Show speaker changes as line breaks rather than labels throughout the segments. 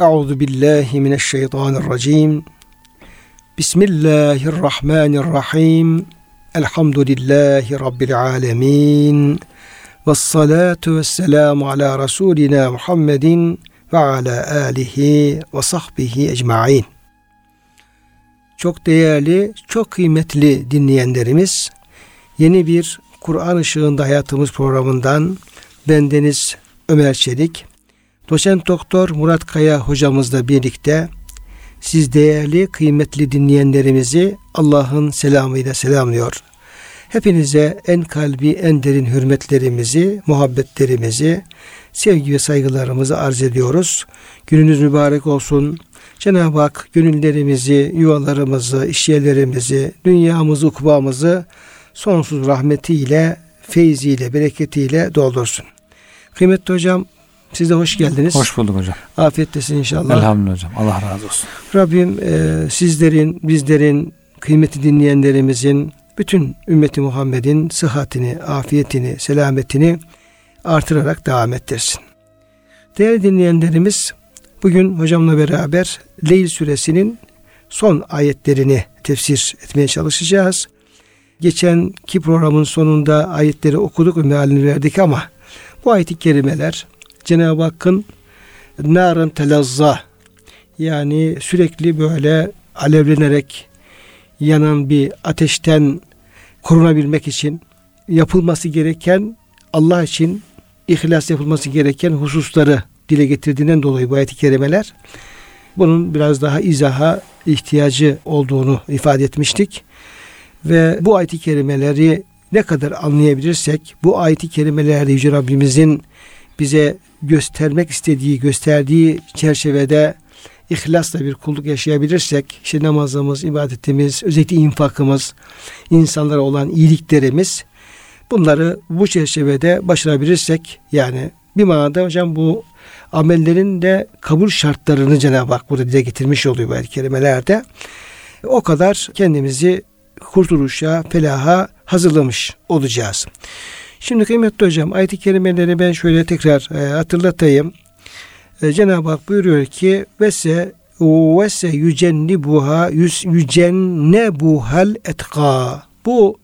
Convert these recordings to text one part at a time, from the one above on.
Euzu billahi mineşşeytanirracim. Bismillahirrahmanirrahim. Elhamdülillahi rabbil alamin. Ves salatu vesselamu ala rasulina Muhammedin ve ala alihi ve sahbihi ecmaîn. Çok değerli, çok kıymetli dinleyenlerimiz, yeni bir Kur'an ışığında hayatımız programından bendeniz Ömer Çelik, doçent doktor Murat Kaya hocamızla birlikte siz değerli, kıymetli dinleyenlerimizi Allah'ın selamıyla selamlıyor. Hepinize en kalbi, en derin hürmetlerimizi, muhabbetlerimizi, sevgi ve saygılarımızı arz ediyoruz. Gününüz mübarek olsun. Cenab-ı Hak gönüllerimizi, yuvalarımızı, işyerlerimizi, dünyamızı, ukbamızı sonsuz rahmetiyle, feyziyle, bereketiyle doldursun. Kıymetli hocam siz de hoş geldiniz.
Hoş bulduk hocam.
Afiyettesin inşallah.
Elhamdülillah hocam. Allah razı olsun.
Rabbim e, sizlerin, bizlerin, kıymeti dinleyenlerimizin, bütün ümmeti Muhammed'in sıhhatini, afiyetini, selametini artırarak devam ettirsin. Değerli dinleyenlerimiz, bugün hocamla beraber Leyl suresinin son ayetlerini tefsir etmeye çalışacağız. Geçenki programın sonunda ayetleri okuduk ve mealini verdik ama bu ayet-i kerimeler Cenab-ı Hakk'ın narın telazza yani sürekli böyle alevlenerek yanan bir ateşten korunabilmek için yapılması gereken Allah için ihlas yapılması gereken hususları dile getirdiğinden dolayı bu ayet-i kerimeler bunun biraz daha izaha ihtiyacı olduğunu ifade etmiştik. Ve bu ayet-i kerimeleri ne kadar anlayabilirsek bu ayet-i kerimelerde Yüce Rabbimizin bize göstermek istediği, gösterdiği çerçevede ihlasla bir kulluk yaşayabilirsek, işte namazımız, ibadetimiz, özellikle infakımız, insanlara olan iyiliklerimiz, bunları bu çerçevede başarabilirsek, yani bir manada hocam bu amellerin de kabul şartlarını Cenab-ı Hak burada dile getirmiş oluyor bu kelimelerde. O kadar kendimizi kurtuluşa, felaha hazırlamış olacağız. Şimdi kıymetli hocam ayet-i kerimeleri ben şöyle tekrar e, hatırlatayım. E, Cenab-ı Hak buyuruyor ki vese vese yücennibuha yücennebuhal etka. Bu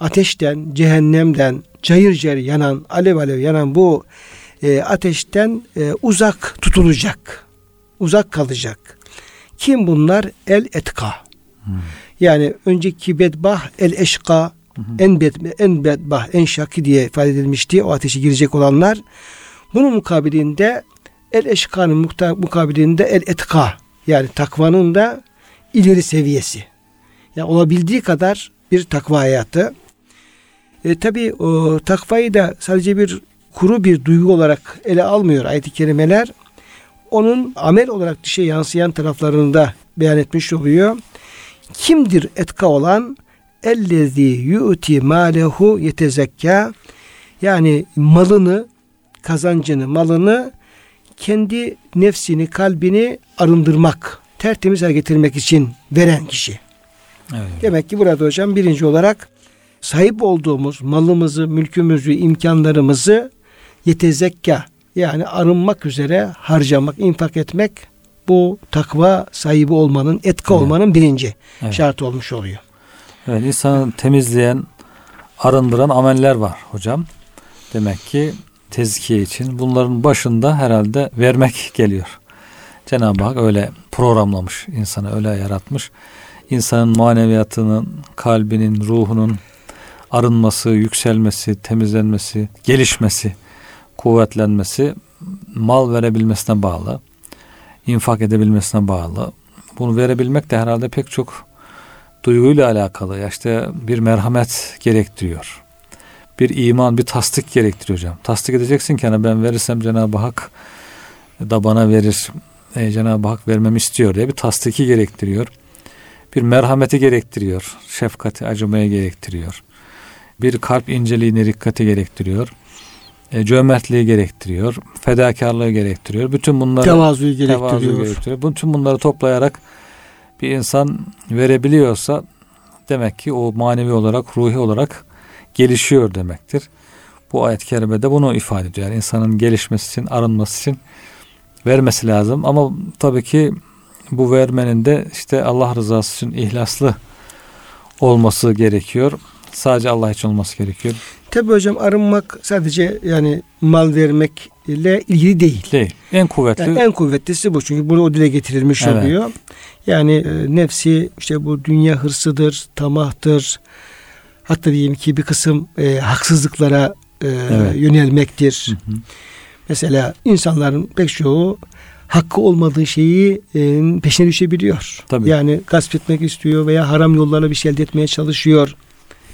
ateşten, cehennemden cayır cayır yanan, alev alev yanan bu e, ateşten e, uzak tutulacak. Uzak kalacak. Kim bunlar? El etka. Hmm. Yani önceki bedbah el eşka en bed, en bedbah, en şaki diye ifade edilmişti. O ateşe girecek olanlar. Bunun mukabilinde el eşkanın mukabilinde el etka yani takvanın da ileri seviyesi. Yani olabildiği kadar bir takva hayatı. E, Tabi o takvayı da sadece bir kuru bir duygu olarak ele almıyor ayet-i kerimeler. Onun amel olarak dışa yansıyan taraflarını da beyan etmiş oluyor. Kimdir etka olan? Ellezî yu'ti mâlehu yetezekka yani malını, kazancını, malını kendi nefsini, kalbini arındırmak, tertemiz hale getirmek için veren kişi. Evet. Demek ki burada hocam birinci olarak sahip olduğumuz malımızı, mülkümüzü, imkanlarımızı yetezekka yani arınmak üzere harcamak, infak etmek bu takva sahibi olmanın, etka evet. olmanın birinci evet. şartı olmuş oluyor.
Evet, insanı temizleyen, arındıran ameller var hocam. Demek ki tezkiye için bunların başında herhalde vermek geliyor. Cenab-ı Hak öyle programlamış, insanı öyle yaratmış. İnsanın maneviyatının, kalbinin, ruhunun arınması, yükselmesi, temizlenmesi, gelişmesi, kuvvetlenmesi mal verebilmesine bağlı. infak edebilmesine bağlı. Bunu verebilmek de herhalde pek çok duyguyla alakalı. Ya işte bir merhamet gerektiriyor. Bir iman, bir tasdik gerektiriyor hocam. Tasdik edeceksin ki hani ben verirsem Cenab-ı Hak da bana verir. E, Cenab-ı Hak vermemi istiyor diye bir tasdiki gerektiriyor. Bir merhameti gerektiriyor. Şefkati, acımaya gerektiriyor. Bir kalp inceliğine dikkati gerektiriyor. E, cömertliği gerektiriyor. Fedakarlığı gerektiriyor. Bütün bunları
tevazuyu gerektiriyor. Tevazu
gerektiriyor. Bütün bunları toplayarak bir insan verebiliyorsa demek ki o manevi olarak, ruhi olarak gelişiyor demektir. Bu ayet-i kerimede bunu ifade ediyor. Yani insanın gelişmesi için, arınması için vermesi lazım. Ama tabii ki bu vermenin de işte Allah rızası için ihlaslı olması gerekiyor. Sadece Allah için olması gerekiyor.
Tabi hocam arınmak sadece yani mal vermekle ilgili değil.
Değil. En kuvvetli.
Yani en kuvvetlisi bu. Çünkü burada o dile getirilmiş evet. oluyor. Yani e, nefsi işte bu dünya hırsıdır, tamahtır. Hatta diyelim ki bir kısım e, haksızlıklara e, evet. yönelmektir. Hı hı. Mesela insanların pek çoğu hakkı olmadığı şeyi e, peşine düşebiliyor. Tabii. Yani gasp etmek istiyor veya haram yollarla bir şey elde etmeye çalışıyor.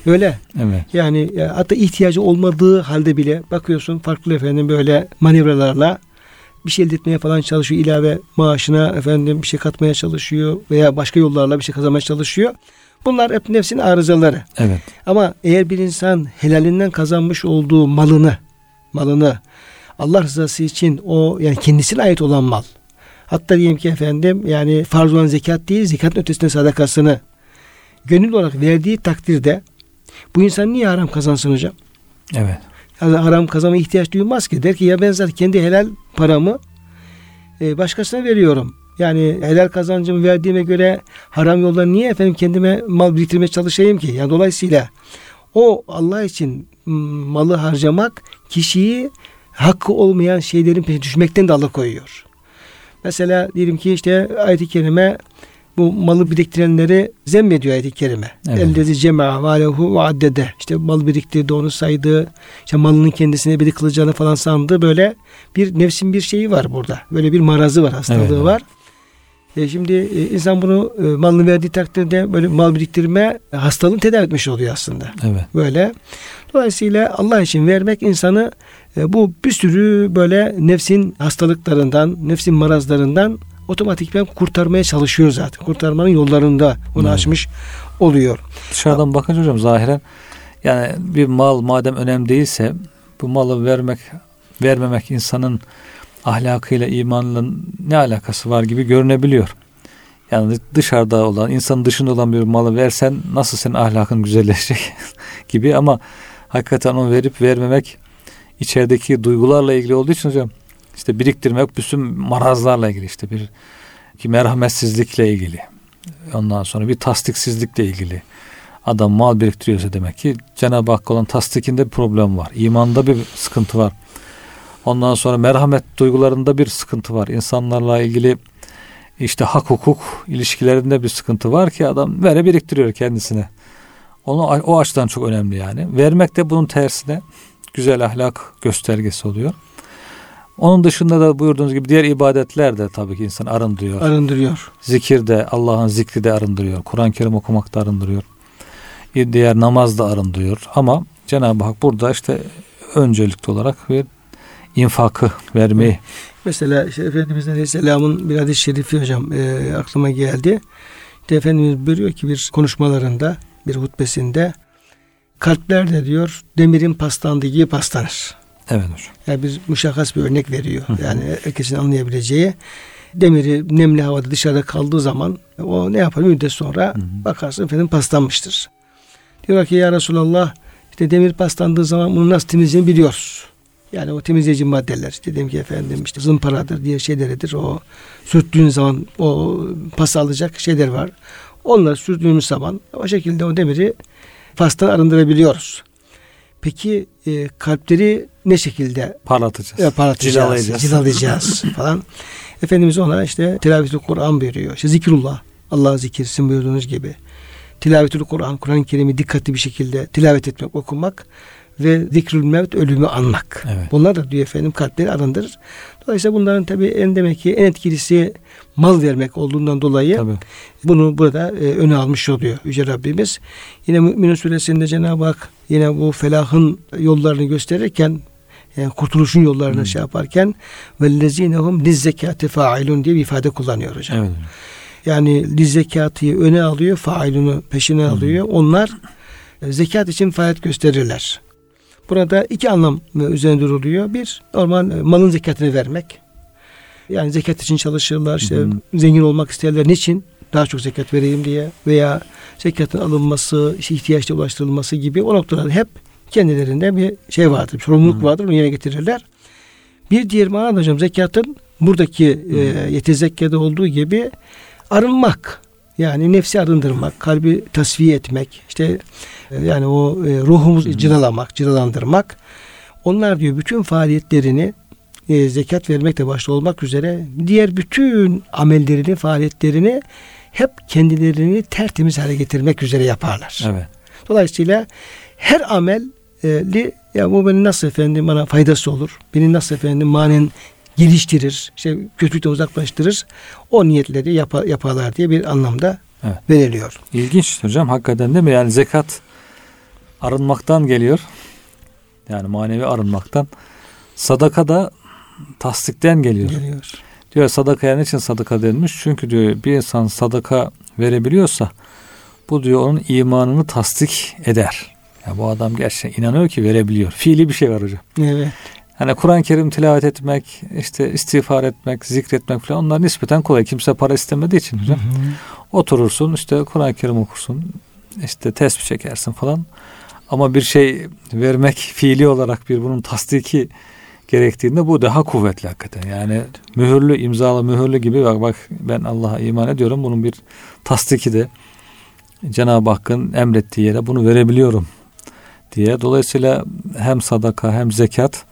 Öyle. Evet. Yani ya, e, hatta ihtiyacı olmadığı halde bile bakıyorsun farklı efendim böyle manevralarla bir şey elde etmeye falan çalışıyor. ilave maaşına efendim bir şey katmaya çalışıyor veya başka yollarla bir şey kazanmaya çalışıyor. Bunlar hep nefsin arızaları. Evet. Ama eğer bir insan helalinden kazanmış olduğu malını malını Allah rızası için o yani kendisine ait olan mal. Hatta diyelim ki efendim yani farz olan zekat değil zekat ötesinde sadakasını gönül olarak verdiği takdirde bu insan niye haram kazansın hocam? Evet. Yani haram kazanma ihtiyaç duymaz ki. Der ki ya ben zaten kendi helal paramı e, başkasına veriyorum. Yani helal kazancımı verdiğime göre haram yoldan niye efendim kendime mal biriktirmeye çalışayım ki? Yani dolayısıyla o Allah için malı harcamak kişiyi hakkı olmayan şeylerin peşine düşmekten de alıkoyuyor. Mesela diyelim ki işte ayet-i kerime bu malı biriktirenleri zemmediyor ayet-i kerime. Evet. Ellezi cema'a malehu ve addede. İşte mal biriktirdi onu saydı. İşte malının kendisine bir kılacağını falan sandı. Böyle bir nefsin bir şeyi var burada. Böyle bir marazı var, hastalığı evet, var. E şimdi e, insan bunu e, malını verdiği takdirde böyle mal biriktirme hastalığını tedavi etmiş oluyor aslında. Evet. Böyle. Dolayısıyla Allah için vermek insanı e, bu bir sürü böyle nefsin hastalıklarından, nefsin marazlarından otomatikten kurtarmaya çalışıyor zaten. Kurtarmanın yollarında onu evet. açmış oluyor.
Dışarıdan bakınca hocam zahiren yani bir mal madem önemli değilse bu malı vermek vermemek insanın ahlakıyla imanla ne alakası var gibi görünebiliyor. Yani dışarıda olan, insanın dışında olan bir malı versen nasıl senin ahlakın güzelleşecek gibi ama hakikaten onu verip vermemek içerideki duygularla ilgili olduğu için hocam işte biriktirmek bütün marazlarla ilgili işte bir ki merhametsizlikle ilgili. Ondan sonra bir tasdiksizlikle ilgili. Adam mal biriktiriyorsa demek ki Cenab-ı Hak olan tasdikinde bir problem var. İmanda bir sıkıntı var. Ondan sonra merhamet duygularında bir sıkıntı var. İnsanlarla ilgili işte hak hukuk ilişkilerinde bir sıkıntı var ki adam vere biriktiriyor kendisine. Onu o açıdan çok önemli yani. Vermek de bunun tersine güzel ahlak göstergesi oluyor. Onun dışında da buyurduğunuz gibi diğer ibadetler de tabii ki insan arındırıyor.
Arındırıyor.
Zikir de Allah'ın zikri de arındırıyor. Kur'an-ı Kerim okumak da arındırıyor. Diğer namaz da arındırıyor. Ama Cenab-ı Hak burada işte öncelikli olarak bir infakı vermeyi.
Mesela işte Efendimiz Aleyhisselam'ın bir hadis-i şerifi hocam e, aklıma geldi. İşte Efendimiz buyuruyor ki bir konuşmalarında, bir hutbesinde kalpler de diyor demirin paslandığı gibi paslanır. Evet hocam. Yani bir muşakas bir örnek veriyor. Hı. Yani herkesin anlayabileceği. Demiri nemli havada dışarıda kaldığı zaman o ne yapar müddet sonra hı hı. bakarsın efendim paslanmıştır. Diyor ki ya Resulallah işte demir paslandığı zaman bunu nasıl temizleyeceğini biliyoruz. Yani o temizleyici maddeler dedim ki efendim işte zımparadır diye şeyleridir. O sürttüğün zaman o pas alacak şeyler var. Onları sürdüğümüz zaman o şekilde o demiri pastan arındırabiliyoruz. Peki e, kalpleri ne şekilde
parlatacağız?
E, parlatacağız, cilalayacağız, cilalayacağız falan. Efendimiz ona işte tilavetül Kur'an buyuruyor. İşte zikrullah, Allah zikirsin buyurduğunuz gibi. Tilavetül Kur'an, Kur'an-ı Kerim'i dikkatli bir şekilde tilavet etmek, okumak ve zikrül mevt ölümü anmak. Evet. Bunlar da diyor efendim kalpleri arındırır. Dolayısıyla bunların tabi en demek ki en etkilisi mal vermek olduğundan dolayı tabii. bunu burada e, öne almış oluyor Yüce Rabbimiz. Yine Mü'minin suresinde Cenab-ı Hak yine bu felahın yollarını gösterirken yani kurtuluşun yollarını hmm. şey yaparken vellezinehum lizzekati failun diye bir ifade kullanıyor hocam. Evet. Yani lizzekatıyı öne alıyor, failunu peşine hmm. alıyor. Onlar e, zekat için faaliyet gösterirler. Burada iki anlam üzerinde duruluyor. Bir, normal e, malın zekatını vermek. Yani zekat için çalışırlar. İşte hı hı. zengin olmak isterler. Niçin? Daha çok zekat vereyim diye veya zekatın alınması, işte ihtiyaçta ulaştırılması gibi o noktalarda hep kendilerinde bir şey vardır. Bir sorumluluk hı. vardır. Onu yerine getirirler. Bir diğer manada hocam zekatın buradaki e, yetezekkede olduğu gibi arınmak. Yani nefsi arındırmak, kalbi tasfiye etmek, işte e, yani o e, ruhumuzu cıralamak, cıralandırmak. Onlar diyor bütün faaliyetlerini e, zekat vermekle başta olmak üzere diğer bütün amellerini, faaliyetlerini hep kendilerini tertemiz hale getirmek üzere yaparlar.
Evet.
Dolayısıyla her ameli ya bu beni nasıl efendim bana faydası olur? Beni nasıl efendim manen geliştirir, işte kötülükten uzaklaştırır. O niyetleri yap yaparlar diye bir anlamda evet. veriliyor.
İlginç hocam hakikaten değil mi? Yani zekat arınmaktan geliyor. Yani manevi arınmaktan. Sadaka da tasdikten geliyor. Geliyor. Diyor sadakaya için sadaka denmiş? Çünkü diyor bir insan sadaka verebiliyorsa bu diyor onun imanını tasdik eder. Ya bu adam gerçekten inanıyor ki verebiliyor. Fiili bir şey var hocam.
Evet.
Hani Kur'an-ı Kerim tilavet etmek, işte istiğfar etmek, zikretmek falan onlar nispeten kolay. Kimse para istemediği için hocam. Hı hı. Oturursun işte Kur'an-ı Kerim okursun. işte tesbih çekersin falan. Ama bir şey vermek fiili olarak bir bunun tasdiki gerektiğinde bu daha kuvvetli hakikaten. Yani mühürlü, imzalı mühürlü gibi bak bak ben Allah'a iman ediyorum. Bunun bir tasdiki de Cenab-ı Hakk'ın emrettiği yere bunu verebiliyorum diye. Dolayısıyla hem sadaka hem zekat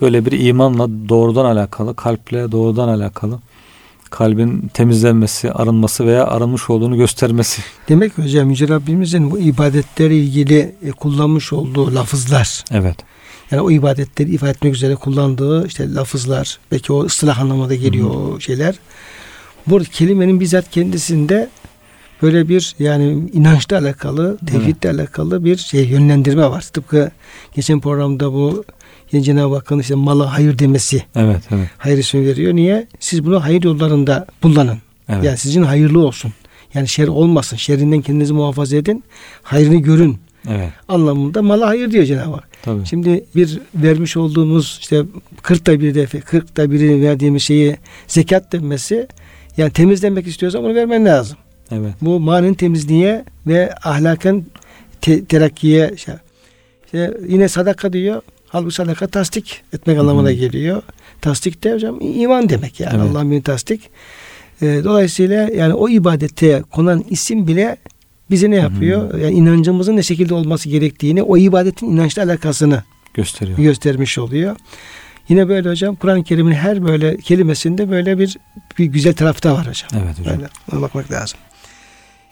böyle bir imanla doğrudan alakalı, kalple doğrudan alakalı kalbin temizlenmesi, arınması veya arınmış olduğunu göstermesi.
Demek hocam Yüce Rabbimizin bu ibadetlerle ilgili e, kullanmış olduğu lafızlar.
Evet.
Yani o ibadetleri ifade etmek üzere kullandığı işte lafızlar, belki o ıslah anlamında geliyor Hı-hı. o şeyler. Bu kelimenin bizzat kendisinde böyle bir yani inançla alakalı, tevhidle alakalı bir şey yönlendirme var. Tıpkı geçen programda bu yani Cenab-ı Hakk'ın işte mala hayır demesi.
Evet, evet.
Hayır ismi veriyor. Niye? Siz bunu hayır yollarında kullanın. Evet. Yani sizin hayırlı olsun. Yani şer olmasın. Şerrinden kendinizi muhafaza edin. Hayrını görün.
Evet.
Anlamında mala hayır diyor Cenab-ı Hak. Tabii. Şimdi bir vermiş olduğumuz işte 40'ta bir defa 40'ta birini verdiğimiz şeyi zekat denmesi yani temizlenmek istiyorsan bunu vermen lazım.
Evet.
Bu manen temizliğe ve ahlakın te- terakkiye şey. İşte yine sadaka diyor. Halbuki sadaka tasdik etmek anlamına geliyor. Tasdik de hocam iman demek yani. Evet. Allah'ın bir tasdik. E, dolayısıyla yani o ibadete konan isim bile bize ne yapıyor? Hı-hı. Yani inancımızın ne şekilde olması gerektiğini, o ibadetin inançla alakasını
gösteriyor.
Göstermiş oluyor. Yine böyle hocam Kur'an-ı Kerim'in her böyle kelimesinde böyle bir bir güzel tarafı da var hocam.
Evet hocam.
Böyle bakmak lazım.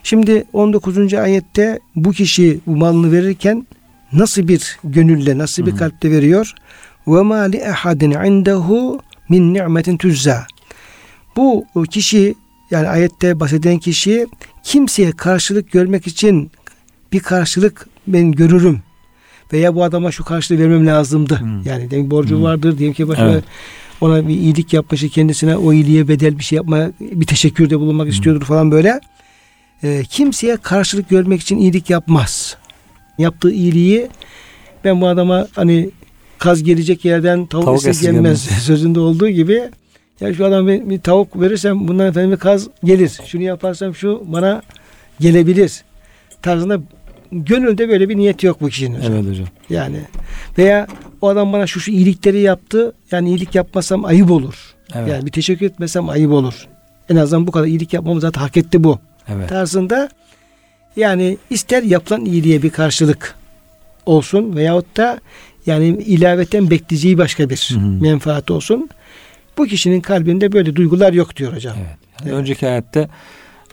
Şimdi 19. ayette bu kişi bu malını verirken nasıl bir gönülle, nasıl bir kalple veriyor? Ve ma li ahadin indehu min ni'metin tuzza. Bu kişi yani ayette bahseden kişi kimseye karşılık görmek için bir karşılık ben görürüm veya bu adama şu karşılığı vermem lazımdı. Hmm. Yani demek borcu hmm. vardır diyelim ki başka evet. ona bir iyilik yapmışı kendisine o iyiliğe bedel bir şey yapma bir teşekkürde bulunmak hmm. istiyordur falan böyle. E, kimseye karşılık görmek için iyilik yapmaz yaptığı iyiliği ben bu adama hani kaz gelecek yerden tavuk, tavuk esirgenmez sözünde olduğu gibi ya şu adam bir, bir tavuk verirsem bundan efendim bir kaz gelir. Şunu yaparsam şu bana gelebilir. Tarzında gönülde böyle bir niyet yok bu kişinin.
Hocam. Evet hocam.
Yani veya o adam bana şu şu iyilikleri yaptı. Yani iyilik yapmasam ayıp olur. Evet. Yani bir teşekkür etmesem ayıp olur. En azından bu kadar iyilik yapmamı zaten hak etti bu.
Evet.
Tarzında yani ister yapılan iyiliğe bir karşılık olsun veyahut da yani ilaveten bekleyeceği başka bir hı hı. menfaat olsun. Bu kişinin kalbinde böyle duygular yok diyor hocam.
Evet. Yani evet. Önceki ayette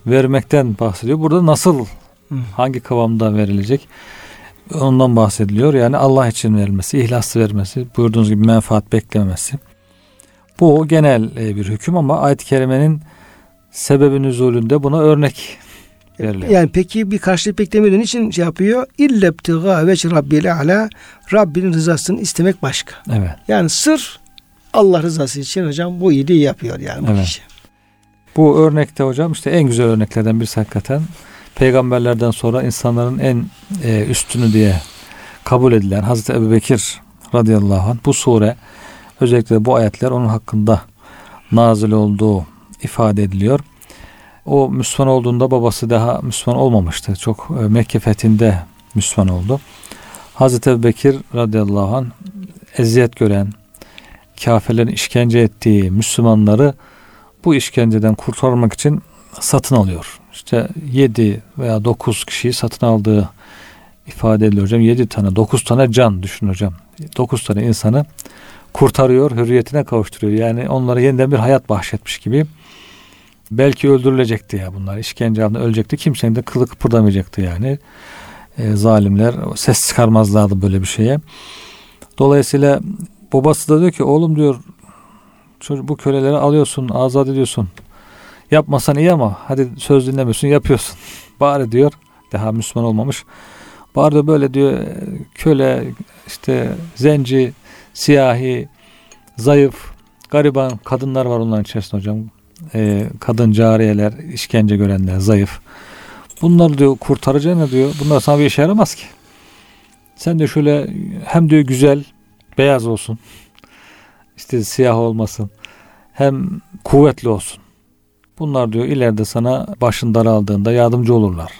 vermekten bahsediyor. Burada nasıl hı. hangi kıvamda verilecek? Ondan bahsediliyor. Yani Allah için verilmesi, ihlaslı vermesi, buyurduğunuz gibi menfaat beklememesi. Bu genel e, bir hüküm ama ayet-i kerimenin sebebin nüzulünde buna örnek
veriliyor. Yani peki bir karşılık beklemeden için şey yapıyor? İllebtiga ve rabbil ala Rabbinin rızasını istemek başka.
Evet.
Yani sır Allah rızası için hocam bu iyiliği yapıyor yani bu evet. kişi.
Bu örnekte hocam işte en güzel örneklerden birisi hakikaten peygamberlerden sonra insanların en e, üstünü diye kabul edilen Hazreti Ebu Bekir radıyallahu anh bu sure özellikle bu ayetler onun hakkında nazil olduğu ifade ediliyor. O Müslüman olduğunda babası daha Müslüman olmamıştı. Çok e, Mekke fethinde Müslüman oldu. Hazreti Ebu Bekir radıyallahu anh eziyet gören, kafirlerin işkence ettiği Müslümanları bu işkenceden kurtarmak için satın alıyor. İşte 7 veya 9 kişiyi satın aldığı ifade ediliyor hocam. 7 tane 9 tane can düşün hocam. 9 tane insanı kurtarıyor, hürriyetine kavuşturuyor. Yani onlara yeniden bir hayat bahşetmiş gibi. Belki öldürülecekti ya bunlar. İşkence altında ölecekti. Kimsenin de kılı kıpırdamayacaktı yani. E, zalimler ses çıkarmazlardı böyle bir şeye. Dolayısıyla babası da diyor ki oğlum diyor bu köleleri alıyorsun, azat ediyorsun. Yapmasan iyi ama hadi söz dinlemiyorsun, yapıyorsun. Bari diyor daha Müslüman olmamış. Bari de böyle diyor köle, işte zenci, siyahi, zayıf, gariban kadınlar var onların içerisinde hocam. Ee, kadın cariyeler, işkence görenler, zayıf. Bunları diyor kurtaracağına diyor. Bunlar sana bir işe yaramaz ki. Sen de şöyle hem diyor güzel, beyaz olsun. İşte siyah olmasın. Hem kuvvetli olsun. Bunlar diyor ileride sana başın daraldığında yardımcı olurlar.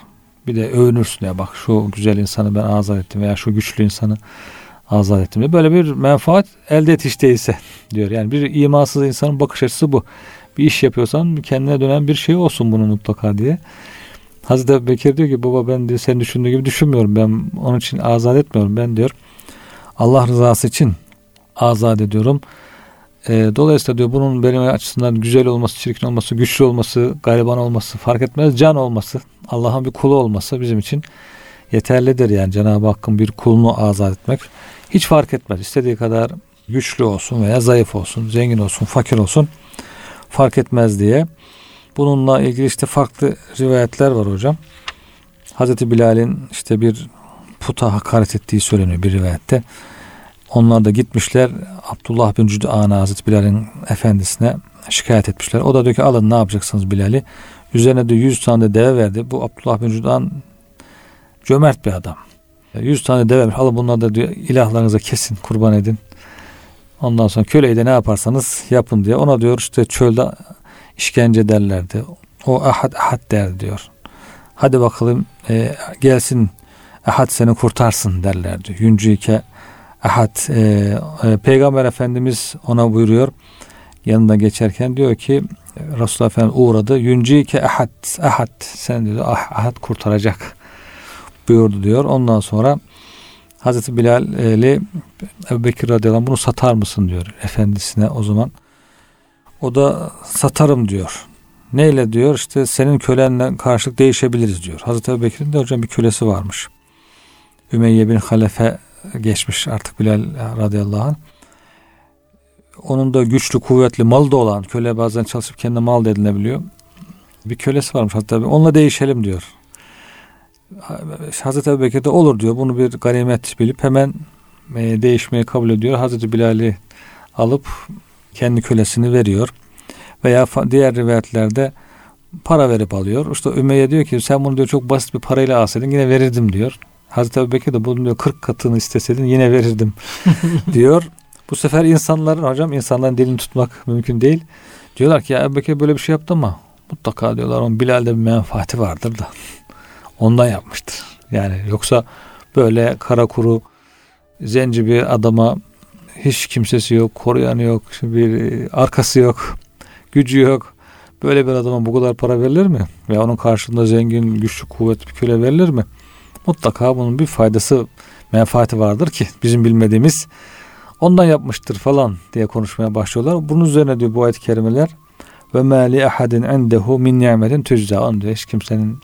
Bir de övünürsün ya bak şu güzel insanı ben azat ettim veya şu güçlü insanı azat ettim. Böyle bir menfaat elde et hiç değilse diyor. Yani bir imansız insanın bakış açısı bu. Bir iş yapıyorsan kendine dönen bir şey olsun bunu mutlaka diye. Hazreti Bekir diyor ki baba ben diyor senin düşündüğü gibi düşünmüyorum. Ben onun için azat etmiyorum. Ben diyor Allah rızası için azat ediyorum. E, dolayısıyla diyor bunun benim açısından güzel olması, çirkin olması, güçlü olması, gariban olması fark etmez. Can olması, Allah'ın bir kulu olması bizim için yeterlidir. Yani Cenab-ı Hakk'ın bir kulunu azat etmek hiç fark etmez. İstediği kadar güçlü olsun veya zayıf olsun, zengin olsun, fakir olsun fark etmez diye. Bununla ilgili işte farklı rivayetler var hocam. Hazreti Bilal'in işte bir puta hakaret ettiği söyleniyor bir rivayette. Onlar da gitmişler Abdullah bin Cüd'ana Hazreti Bilal'in efendisine şikayet etmişler. O da diyor ki alın ne yapacaksınız Bilal'i. Üzerine de 100 tane de deve verdi. Bu Abdullah bin Cüd'an cömert bir adam. 100 tane deve vermiş. Alın bunları da diyor ilahlarınıza kesin kurban edin. Ondan sonra köleyi de ne yaparsanız yapın diye. Ona diyor işte çölde işkence derlerdi. O ahad ahad der diyor. Hadi bakalım e, gelsin ahad seni kurtarsın derlerdi. Yüncüke ahad e, e, Peygamber Efendimiz ona buyuruyor. Yanında geçerken diyor ki Resulullah Efendimiz uğradı. Yüncüke ahad ahad sen diyor ah, ahad kurtaracak buyurdu diyor. Ondan sonra Hazreti Bilal'i Ebu Bekir radıyallahu anh bunu satar mısın diyor efendisine o zaman. O da satarım diyor. Neyle diyor işte senin kölenle karşılık değişebiliriz diyor. Hazreti Ebu Bekir'in de hocam bir kölesi varmış. Ümeyye bin Halefe geçmiş artık Bilal radıyallahu anh. Onun da güçlü kuvvetli malı da olan köle bazen çalışıp kendi mal da edinebiliyor. Bir kölesi varmış hatta onunla değişelim diyor. Hazreti Ebu Bekir de olur diyor. Bunu bir ganimet bilip hemen e, değişmeyi kabul ediyor. Hazreti Bilal'i alıp kendi kölesini veriyor. Veya diğer rivayetlerde para verip alıyor. İşte Ümeyye diyor ki sen bunu diyor çok basit bir parayla alsaydın yine verirdim diyor. Hazreti Ebu Bekir de bunu diyor 40 katını isteseydin yine verirdim diyor. Bu sefer insanların hocam insanların dilini tutmak mümkün değil. Diyorlar ki ya Ebu Bekir böyle bir şey yaptı ama mutlaka diyorlar onun Bilal'de bir menfaati vardır da ondan yapmıştır. Yani yoksa böyle kara kuru zenci bir adama hiç kimsesi yok, koruyanı yok, bir arkası yok, gücü yok. Böyle bir adama bu kadar para verilir mi? Veya onun karşılığında zengin, güçlü, kuvvetli bir köle verilir mi? Mutlaka bunun bir faydası, menfaati vardır ki bizim bilmediğimiz ondan yapmıştır falan diye konuşmaya başlıyorlar. Bunun üzerine diyor bu ayet-i kerimeler ve ma li ahadin endehu min ni'metin tujza. diyor hiç kimsenin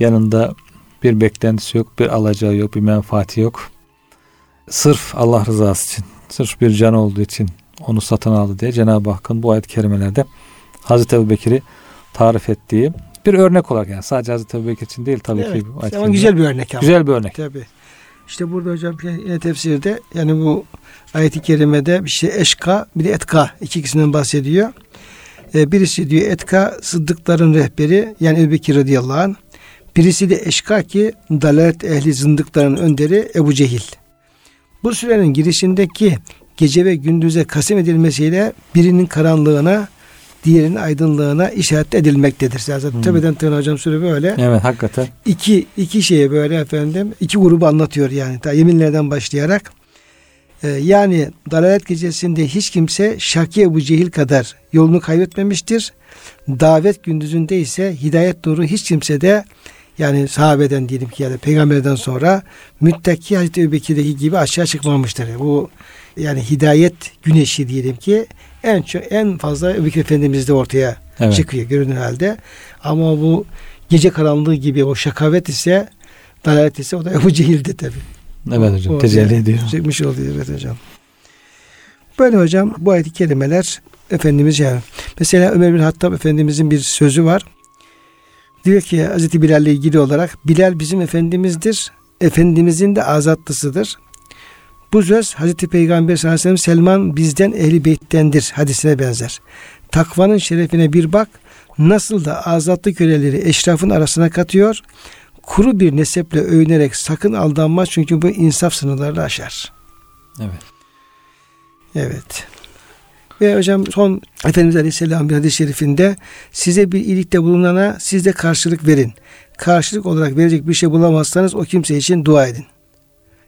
yanında bir beklentisi yok, bir alacağı yok, bir menfaati yok. Sırf Allah rızası için, sırf bir can olduğu için onu satın aldı diye Cenab-ı Hakk'ın bu ayet-i kerimelerde Hazreti Ebu Bekir'i tarif ettiği bir örnek olarak yani sadece Hazreti Ebu Bekir için değil tabii evet, ki.
Bu ama güzel bir örnek. Ama.
Güzel bir örnek.
Tabii. İşte burada hocam yine tefsirde yani bu ayet-i kerimede bir şey eşka bir de etka ikisinden bahsediyor. Ee, birisi diyor etka sıddıkların rehberi yani Ebu Bekir radıyallahu anh. Birisi de eşka ki dalalet ehli zındıkların önderi Ebu Cehil. Bu sürenin girişindeki gece ve gündüze kasim edilmesiyle birinin karanlığına diğerinin aydınlığına işaret edilmektedir. Zaten hmm. tepeden tırnağa hocam süre böyle.
Evet hakikaten.
İki, iki şeye böyle efendim iki grubu anlatıyor yani. Ta yeminlerden başlayarak Ee, yani dalalet gecesinde hiç kimse Şaki Ebu Cehil kadar yolunu kaybetmemiştir. Davet gündüzünde ise hidayet nuru hiç kimse de yani sahabeden diyelim ki yani peygamberden sonra müttaki Hazreti Ebubekir'deki gibi aşağı çıkmamıştır. Bu yani hidayet güneşi diyelim ki en çok en fazla Ebubekir Efendimiz'de ortaya evet. çıkıyor görünen halde. Ama bu gece karanlığı gibi o şakavet ise dalalet ise o da Ebu Cehil'de tabi.
Evet hocam tecelli ediyor.
Çıkmış oluyor evet hocam. Böyle hocam bu ayet kelimeler Efendimiz yani. Mesela Ömer bin Hattab Efendimizin bir sözü var. Diyor ki Hazreti Bilal ile ilgili olarak Bilal bizim Efendimiz'dir. Efendimizin de azatlısıdır. Bu söz Hazreti Peygamber sallallahu aleyhi ve sellem Selman bizden ehli beyttendir hadisine benzer. Takvanın şerefine bir bak nasıl da azatlı köleleri eşrafın arasına katıyor. Kuru bir neseple övünerek sakın aldanma çünkü bu insaf sınırlarını aşar.
Evet.
Evet. Ve hocam son Efendimiz Aleyhisselam bir hadis-i şerifinde size bir iyilikte bulunana siz de karşılık verin. Karşılık olarak verecek bir şey bulamazsanız o kimse için dua edin.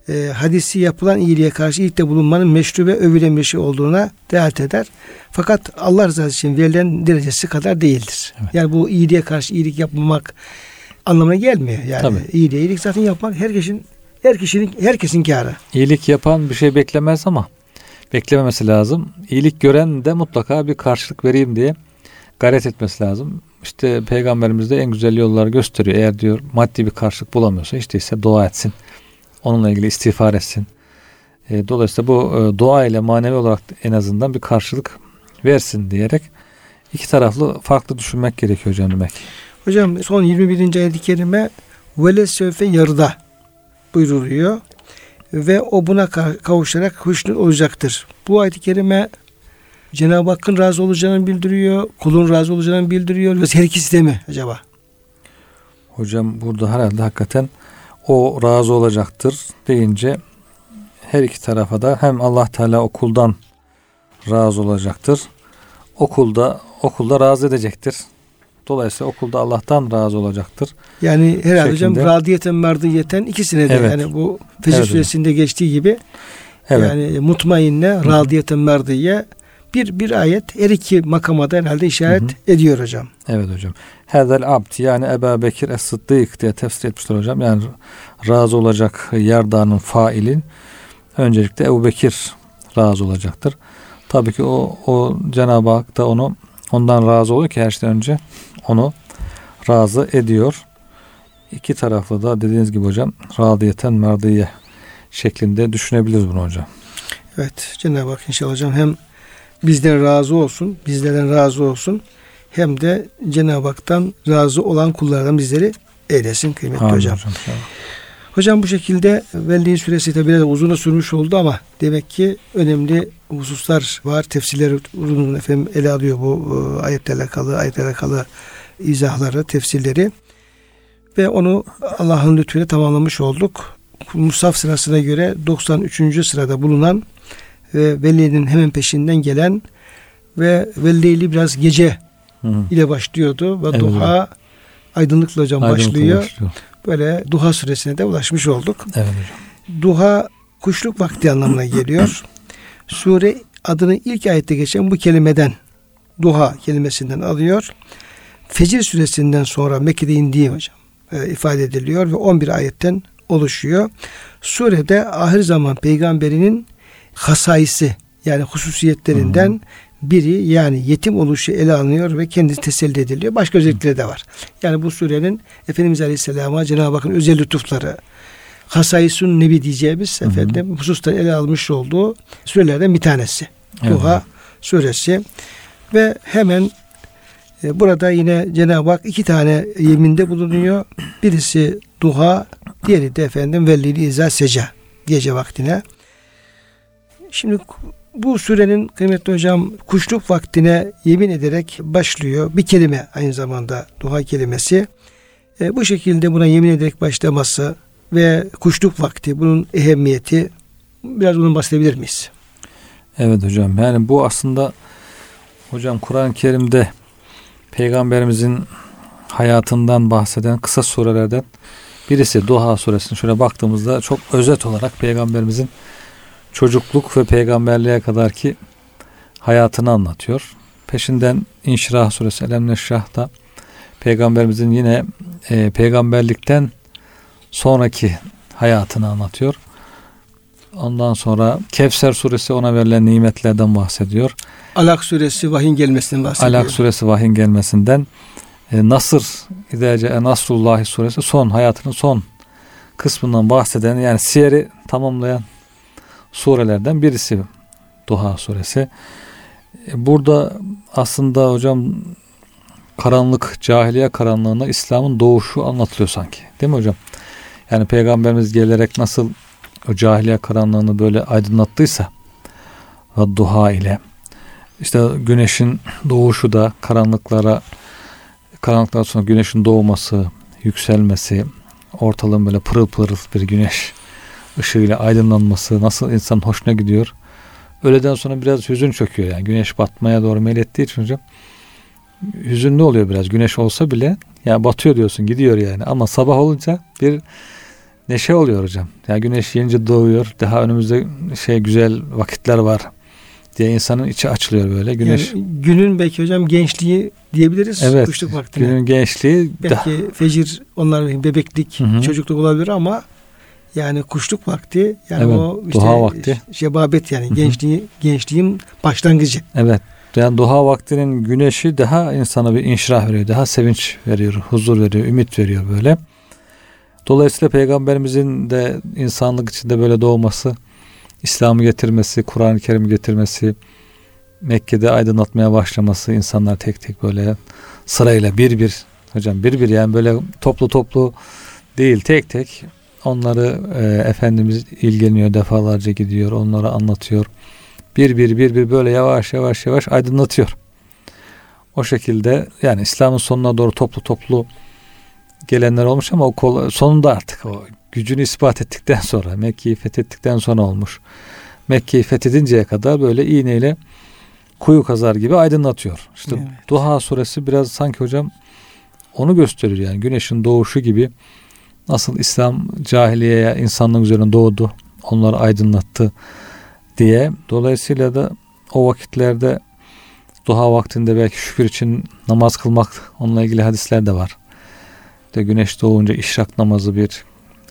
E, hadisi yapılan iyiliğe karşı iyilikte bulunmanın meşru ve övülen bir şey olduğuna delalet eder. Fakat Allah rızası için verilen derecesi kadar değildir. Evet. Yani bu iyiliğe karşı iyilik yapmamak anlamına gelmiyor. Yani Tabii. iyiliğe iyilik zaten yapmak herkesin her kişinin herkesin kârı.
İyilik yapan bir şey beklemez ama beklememesi lazım. İyilik gören de mutlaka bir karşılık vereyim diye gayret etmesi lazım. İşte peygamberimiz de en güzel yolları gösteriyor. Eğer diyor maddi bir karşılık bulamıyorsa işte ise dua etsin. Onunla ilgili istiğfar etsin. E, dolayısıyla bu e, dua ile manevi olarak en azından bir karşılık versin diyerek iki taraflı farklı düşünmek gerekiyor hocam demek.
Hocam son 21. ayet-i kerime vele söfe yarıda buyruluyor ve o buna kavuşarak huşnul olacaktır. Bu ayet-i kerime Cenab-ı Hakk'ın razı olacağını bildiriyor, kulun razı olacağını bildiriyor. Ve her ikisi de mi acaba?
Hocam burada herhalde hakikaten o razı olacaktır deyince her iki tarafa da hem Allah Teala okuldan razı olacaktır. Okulda okulda razı edecektir. Dolayısıyla okulda Allah'tan razı olacaktır.
Yani herhalde hocam radiyeten mardiyeten ikisine de evet. yani bu Fecr evet, suresinde geçtiği gibi evet. yani mutmainne radiyeten mardiye bir bir ayet her iki makama da herhalde işaret hı hı. ediyor hocam.
Evet hocam. Hedel abd yani Ebu Bekir Es-Sıddık diye tefsir etmişler hocam. Yani razı olacak yerdanın failin öncelikle Ebu Bekir razı olacaktır. Tabii ki o, o Cenab-ı Hak da onu ondan razı oluyor ki her şeyden önce onu razı ediyor. İki taraflı da dediğiniz gibi hocam radiyeten merdiye şeklinde düşünebiliriz bunu hocam.
Evet Cenab-ı Hak inşallah hocam hem bizden razı olsun, bizlerden razı olsun hem de Cenab-ı Hak'tan razı olan kullardan bizleri eylesin kıymetli Amin hocam. hocam. Hocam bu şekilde Velli süresi tabi biraz uzun sürmüş oldu ama demek ki önemli hususlar var. Tefsirler uzun efendim ele alıyor bu e, ayetle alakalı, ayetle alakalı izahları, tefsirleri. Ve onu Allah'ın lütfuyla tamamlamış olduk. Musaf sırasına göre 93. sırada bulunan ve Velli'nin hemen peşinden gelen ve Velli'li biraz gece Hı. ile başlıyordu ve evet. duha aydınlıkla hocam Aydınlıkla başlıyor. başlıyor. Böyle duha süresine de ulaşmış olduk.
Evet hocam.
Duha kuşluk vakti anlamına geliyor. Sure adını ilk ayette geçen bu kelimeden duha kelimesinden alıyor. Fecir suresinden sonra Mekke'de indiği hocam e, ifade ediliyor ve 11 ayetten oluşuyor. Surede ahir zaman peygamberinin hasaisi yani hususiyetlerinden hı biri yani yetim oluşu ele alınıyor ve kendisi teselli ediliyor. Başka özellikleri de var. Yani bu surenin Efendimiz Aleyhisselam'a Cenab-ı Hakk'ın özel lütufları Hasayisun Nebi diyeceğimiz hı hı. efendim hususta ele almış olduğu sürelerden bir tanesi. Evet. Duha suresi ve hemen burada yine Cenab-ı Hak iki tane yeminde bulunuyor. Birisi duha, diğeri de efendim vellili izâ seca gece vaktine. Şimdi bu sürenin kıymetli hocam kuşluk vaktine yemin ederek başlıyor. Bir kelime aynı zamanda duha kelimesi. E, bu şekilde buna yemin ederek başlaması ve kuşluk vakti bunun ehemmiyeti biraz bunun bahsedebilir miyiz?
Evet hocam yani bu aslında hocam Kur'an-ı Kerim'de peygamberimizin hayatından bahseden kısa surelerden birisi Duha suresine şöyle baktığımızda çok özet olarak peygamberimizin çocukluk ve peygamberliğe kadar ki hayatını anlatıyor. Peşinden İnşirah suresi Elem Neşrah'da peygamberimizin yine e, peygamberlikten sonraki hayatını anlatıyor. Ondan sonra Kevser suresi ona verilen nimetlerden bahsediyor.
Alak suresi vahyin gelmesinden bahsediyor.
Alak suresi vahyin gelmesinden. E, Nasır İdece Nasrullahi suresi son hayatının son kısmından bahseden yani siyeri tamamlayan surelerden birisi Duha suresi. E, burada aslında hocam karanlık, cahiliye karanlığına İslam'ın doğuşu anlatılıyor sanki. Değil mi hocam? Yani peygamberimiz gelerek nasıl o cahiliye karanlığını böyle aydınlattıysa ve duha ile işte güneşin doğuşu da karanlıklara karanlıklar sonra güneşin doğması, yükselmesi, ortalığın böyle pırıl pırıl bir güneş ışığıyla aydınlanması nasıl insan hoşuna gidiyor. Öğleden sonra biraz hüzün çöküyor yani. Güneş batmaya doğru meylettiği için hocam hüzünlü oluyor biraz. Güneş olsa bile yani batıyor diyorsun gidiyor yani. Ama sabah olunca bir neşe oluyor hocam. Yani güneş yenice doğuyor daha önümüzde şey güzel vakitler var diye insanın içi açılıyor böyle. Güneş
yani günün belki hocam gençliği diyebiliriz.
Evet.
Kuşluk vaktine.
Günün gençliği
belki da... fecir onlar bebeklik, Hı-hı. çocukluk olabilir ama yani kuşluk vakti yani
evet,
o işte
duha vakti.
şebabet yani gençliği gençliğin başlangıcı.
Evet. Yani duha vaktinin güneşi daha insana bir inşirah veriyor. Daha sevinç veriyor, huzur veriyor, ümit veriyor böyle. Dolayısıyla peygamberimizin de insanlık içinde böyle doğması, İslam'ı getirmesi, Kur'an-ı Kerim'i getirmesi, Mekke'de aydınlatmaya başlaması, insanlar tek tek böyle sırayla bir bir hocam bir bir yani böyle toplu toplu değil tek tek onları e, Efendimiz ilgileniyor defalarca gidiyor onlara anlatıyor. Bir bir bir bir böyle yavaş yavaş yavaş aydınlatıyor. O şekilde yani İslam'ın sonuna doğru toplu toplu gelenler olmuş ama o kol, sonunda artık o gücünü ispat ettikten sonra Mekke'yi fethettikten sonra olmuş. Mekke'yi fethedinceye kadar böyle iğneyle kuyu kazar gibi aydınlatıyor. İşte evet. Duha suresi biraz sanki hocam onu gösteriyor yani güneşin doğuşu gibi nasıl İslam cahiliyeye insanlığın üzerine doğdu onları aydınlattı diye. Dolayısıyla da o vakitlerde duha vaktinde belki şükür için namaz kılmak onunla ilgili hadisler de var. İşte güneş doğunca işrak namazı bir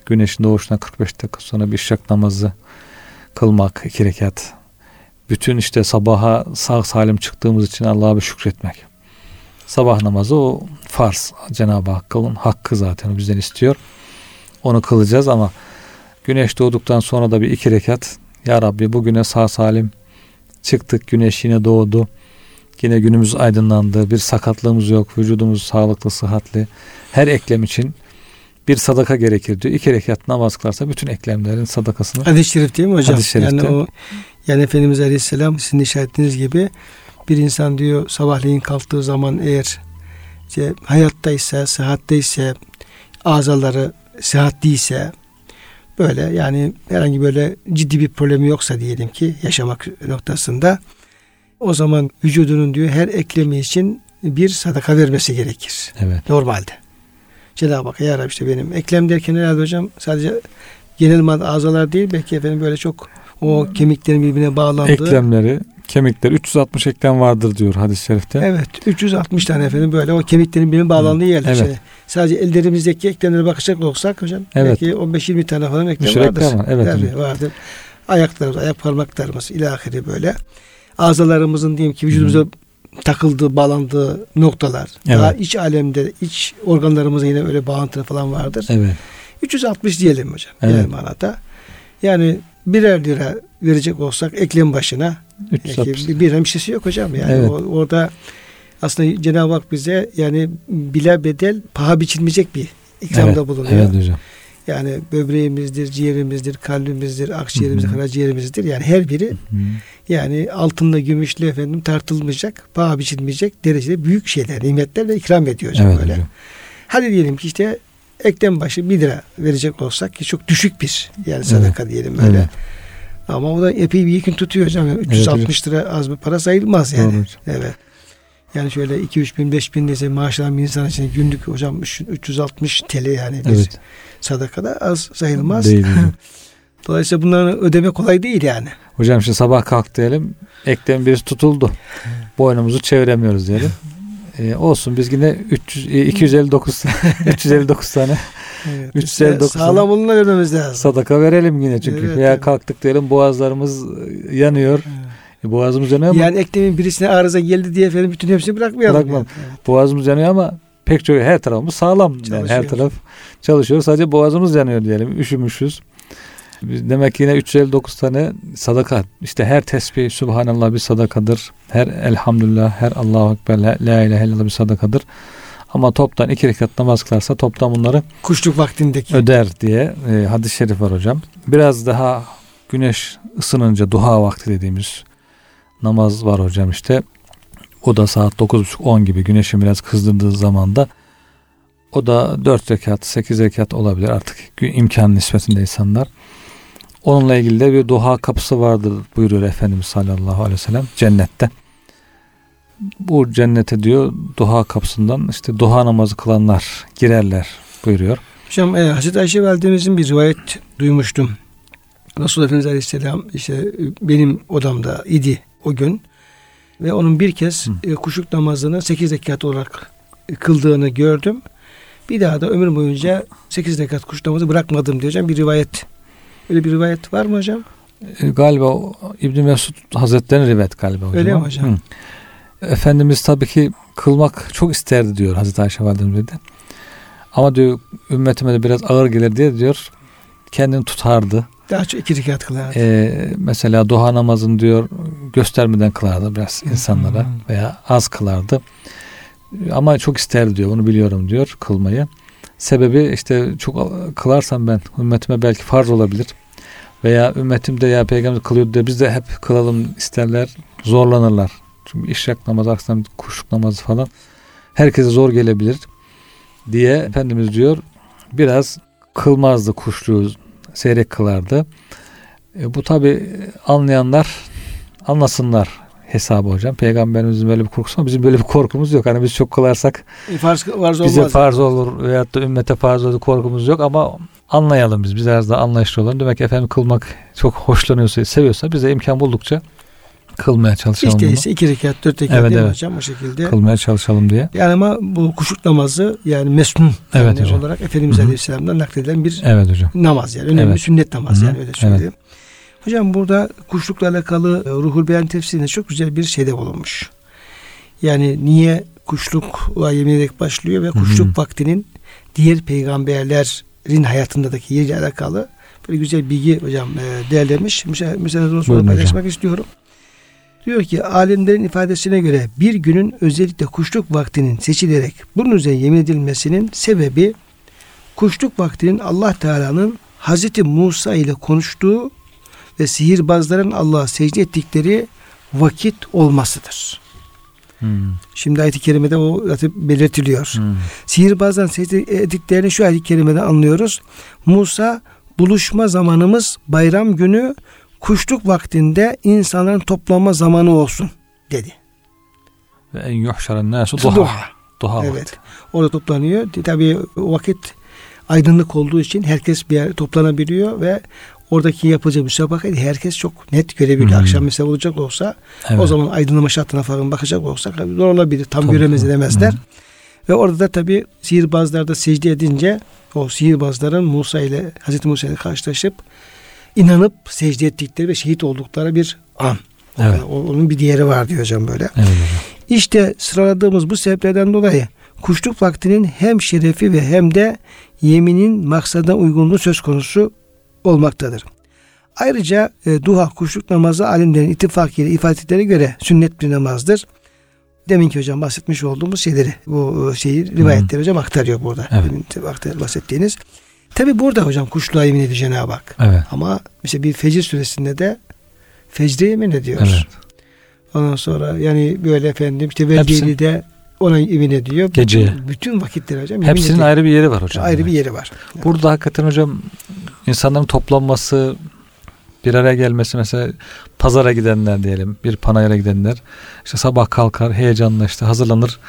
güneşin doğuşuna 45 dakika sonra bir işrak namazı kılmak iki rekat. Bütün işte sabaha sağ salim çıktığımız için Allah'a bir şükretmek. Sabah namazı o farz. Cenab-ı Hakk'ın hakkı zaten bizden istiyor. Onu kılacağız ama güneş doğduktan sonra da bir iki rekat Ya Rabbi bugüne sağ salim çıktık. Güneş yine doğdu. Yine günümüz aydınlandı. Bir sakatlığımız yok. Vücudumuz sağlıklı, sıhhatli. Her eklem için bir sadaka gerekir diyor. İki rekat namaz kılarsa bütün eklemlerin sadakasını.
Hadis-i şerif değil mi hocam? Hadis-i şerifte. Yani o yani Efendimiz Aleyhisselam sizin işaretiniz gibi bir insan diyor sabahleyin kalktığı zaman eğer işte hayattaysa, sıhhatteyse, azaları sıhhatliyse böyle yani herhangi böyle ciddi bir problemi yoksa diyelim ki yaşamak noktasında o zaman vücudunun diyor her eklemi için bir sadaka vermesi gerekir.
Evet.
Normalde. Cenab-ı Hak ya Rabbi işte benim eklem derken herhalde hocam sadece genel madde azalar değil belki efendim böyle çok o kemiklerin birbirine bağlandığı.
Eklemleri, kemikler 360 eklem vardır diyor hadis-i şerifte.
Evet 360 tane efendim böyle o kemiklerin birbirine bağlandığı yerler. Evet. Şey. Sadece ellerimizdeki eklemlere bakacak olsak hocam evet. belki 15-20 tane falan eklem Müşür vardır. Eklem var. Evet, Tabii, vardır. Ayaklarımız, ayak parmaklarımız ilahiri böyle. Azalarımızın diyelim ki vücudumuza hmm takıldığı, bağlandığı noktalar. Evet. Daha iç alemde, iç organlarımıza yine öyle bağıntı falan vardır.
Evet.
360 diyelim hocam. Evet. Yani manada. Yani birer lira verecek olsak eklem başına 360. bir hemşesi yok hocam. Yani evet. orada aslında Cenab-ı Hak bize yani bile bedel paha biçilmeyecek bir ikramda evet. bulunuyor.
Evet hocam.
Yani böbreğimizdir, ciğerimizdir, kalbimizdir, akciğerimizdir, karaciğerimizdir. Yani her biri Hı-hı. yani altınla, gümüşle efendim tartılmayacak, paha biçilmeyecek derecede büyük şeyler, nimetlerle ikram ediyor hocam evet, böyle. Hocam. Hadi diyelim ki işte eklem başı bir lira verecek olsak ki çok düşük bir yani sadaka evet. diyelim böyle. Evet. Ama o da epey bir yükün tutuyor hocam. Yani 360 evet, lira az bir para sayılmaz yani. Doğru. Evet. Yani şöyle 2 3 bin 5 bin dese maaşlanan bir insan için günlük hocam 360 TL yani bir evet. Sadakada az sayılmaz. Değil. Dolayısıyla bunların ödeme kolay değil yani.
Hocam şimdi sabah kalk diyelim. Eklem birisi tutuldu. Boynumuzu çeviremiyoruz diyelim. Ee, olsun biz yine 300, 259 359 tane
Evet,
359
sağlam oluna vermemiz lazım.
sadaka verelim yine çünkü.
Evet,
Veya
evet.
kalktık diyelim boğazlarımız yanıyor. E, boğazımız yanıyor ama
Yani eklemin birisine arıza geldi diye efendim bütün hepsini bırakmayalım.
Bırakmam.
yani.
boğazımız yanıyor ama pek çok her tarafımız sağlam. Yani her taraf çalışıyor. Sadece boğazımız yanıyor diyelim. Üşümüşüz. Biz Demek ki yine 359 tane sadaka. İşte her tesbih Subhanallah bir sadakadır. Her elhamdülillah, her Allahu Ekber, la, la ilahe illallah bir sadakadır. Ama toptan iki rekat namaz kılarsa toptan bunları
Kuşluk vaktindeki.
öder diye e, hadis-i şerif var hocam. Biraz daha güneş ısınınca duha vakti dediğimiz namaz var hocam işte. O da saat 9.30-10 gibi güneşin biraz kızdırdığı zamanda o da 4 rekat, 8 rekat olabilir artık imkan nispetinde insanlar. Onunla ilgili de bir duha kapısı vardır buyuruyor Efendimiz sallallahu aleyhi ve sellem cennette. Bu cennete diyor duha kapısından işte duha namazı kılanlar girerler buyuruyor.
Hocam e, Hazreti Ayşe validemizin bir rivayet duymuştum. Resulullah Efendimiz Aleyhisselam işte e, benim odamda idi o gün. Ve onun bir kez e, kuşluk namazını 8 rekat olarak e, kıldığını gördüm. Bir daha da ömür boyunca 8 rekat kuşluk namazı bırakmadım diyor hocam. Bir rivayet. Öyle bir rivayet var mı hocam?
E, galiba İbn Mesud Hazretleri'nin rivayet galiba hocam.
Öyle mi hocam?
Hı. Efendimiz tabii ki kılmak çok isterdi diyor Hazreti Ayşe validemiz de. Ama diyor ümmetime de biraz ağır gelir diye diyor kendini tutardı.
Daha çok iki rekat kılardı.
Ee, mesela duha namazını diyor göstermeden kılardı biraz insanlara veya az kılardı. Ama çok isterdi diyor bunu biliyorum diyor kılmayı. Sebebi işte çok kılarsam ben ümmetime belki farz olabilir. Veya ümmetim de ya peygamber kılıyordu diye biz de hep kılalım isterler zorlanırlar. Çünkü işrak namazı, akşam kuşluk namazı falan herkese zor gelebilir diye Efendimiz diyor biraz kılmazdı kuşluğu seyrek kılardı. E, bu tabi anlayanlar anlasınlar hesabı hocam. Peygamberimizin böyle bir korkusu ama bizim böyle bir korkumuz yok. Hani biz çok kılarsak
E, farz, farz
bize
olmaz.
farz olur veyahut da ümmete farz olur korkumuz yok ama anlayalım biz. Biz biraz daha anlayışlı olalım. Demek ki efendim kılmak çok hoşlanıyorsa, seviyorsa bize imkan buldukça kılmaya çalışalım
Hiç
bunu.
iki rekat, dört rekat
Evet,
değil
evet.
hocam o şekilde.
Kılmaya çalışalım diye.
Yani ama bu kuşluk namazı yani mesnun
Evet
yani
hocam.
olarak Efendimiz
Hı hı.
Aleyhisselam'dan nakledilen bir
Evet hocam.
namaz yani. Önemli
Evet.
sünnet namaz
Hı hı.
yani öyle söyleyeyim. Hocam burada kuşlukla alakalı e, Ruhul Beyan tefsirinde çok güzel bir şeyde bulunmuş. Yani niye kuşlukla yemin ederek başlıyor ve kuşluk vaktinin diğer peygamberlerin hayatındaki yeriyle alakalı böyle güzel bilgi hocam e, değerlenmiş. Müsa- Müsaadenizle sonra
Buyurun hocam.
paylaşmak istiyorum. Diyor ki alimlerin ifadesine göre bir günün özellikle kuşluk vaktinin seçilerek bunun üzerine yemin edilmesinin sebebi kuşluk vaktinin Allah Teala'nın Hazreti Musa ile konuştuğu ve sihirbazların Allah'a secde ettikleri vakit olmasıdır.
Hmm.
Şimdi ayet-i kerimede o zaten belirtiliyor.
Hmm.
Sihirbazdan secde ettiklerini şu ayet-i kerimeden anlıyoruz. Musa buluşma zamanımız bayram günü kuşluk vaktinde insanların toplanma zamanı olsun dedi.
Ve en yuhşaren nasu
Duha.
duha. Duha
Evet.
vakti.
Orada toplanıyor. Tabii o vakit aydınlık olduğu için herkes bir yere toplanabiliyor ve oradaki yapıcı müsabakayı herkes çok net görebiliyor.
Hmm.
Akşam mesela olacak olsa
Evet.
o zaman aydınlama şartına falan bakacak olsak zor olabilir. Tam
Tabii,
göremez edemezler.
Hı.
Ve orada da tabii sihirbazlar da secde edince o sihirbazların Musa ile Hazreti Musa ile karşılaşıp inanıp secde ettikleri ve şehit oldukları bir an.
Evet.
Onun bir diğeri var diyor hocam böyle.
Evet.
İşte sıraladığımız bu sebeplerden dolayı kuşluk vaktinin hem şerefi ve hem de yeminin maksadına uygunluğu söz konusu olmaktadır. Ayrıca e, duha kuşluk namazı alimlerin ittifakıyla ifade ettiklerine göre sünnet bir namazdır. Deminki hocam bahsetmiş olduğumuz şeyleri bu e, şeyi rivayetleri hocam aktarıyor burada.
Evet.
Aktar- bahsettiğiniz. Tabi burada hocam kuşluğa yemin ediyor Cenab-ı Hak.
Evet.
Ama işte bir fecir süresinde de fecre yemin ediyor.
Evet.
Ondan sonra yani böyle efendim işte Veldi'li de ona yemin ediyor.
Geceye.
Bütün vakitler hocam yemin
Hepsinin
ediyor.
ayrı bir yeri var hocam.
ayrı bir yeri var.
Burada hakikaten hocam insanların toplanması, bir araya gelmesi mesela pazara gidenler diyelim, bir panayıra gidenler işte sabah kalkar heyecanla işte hazırlanır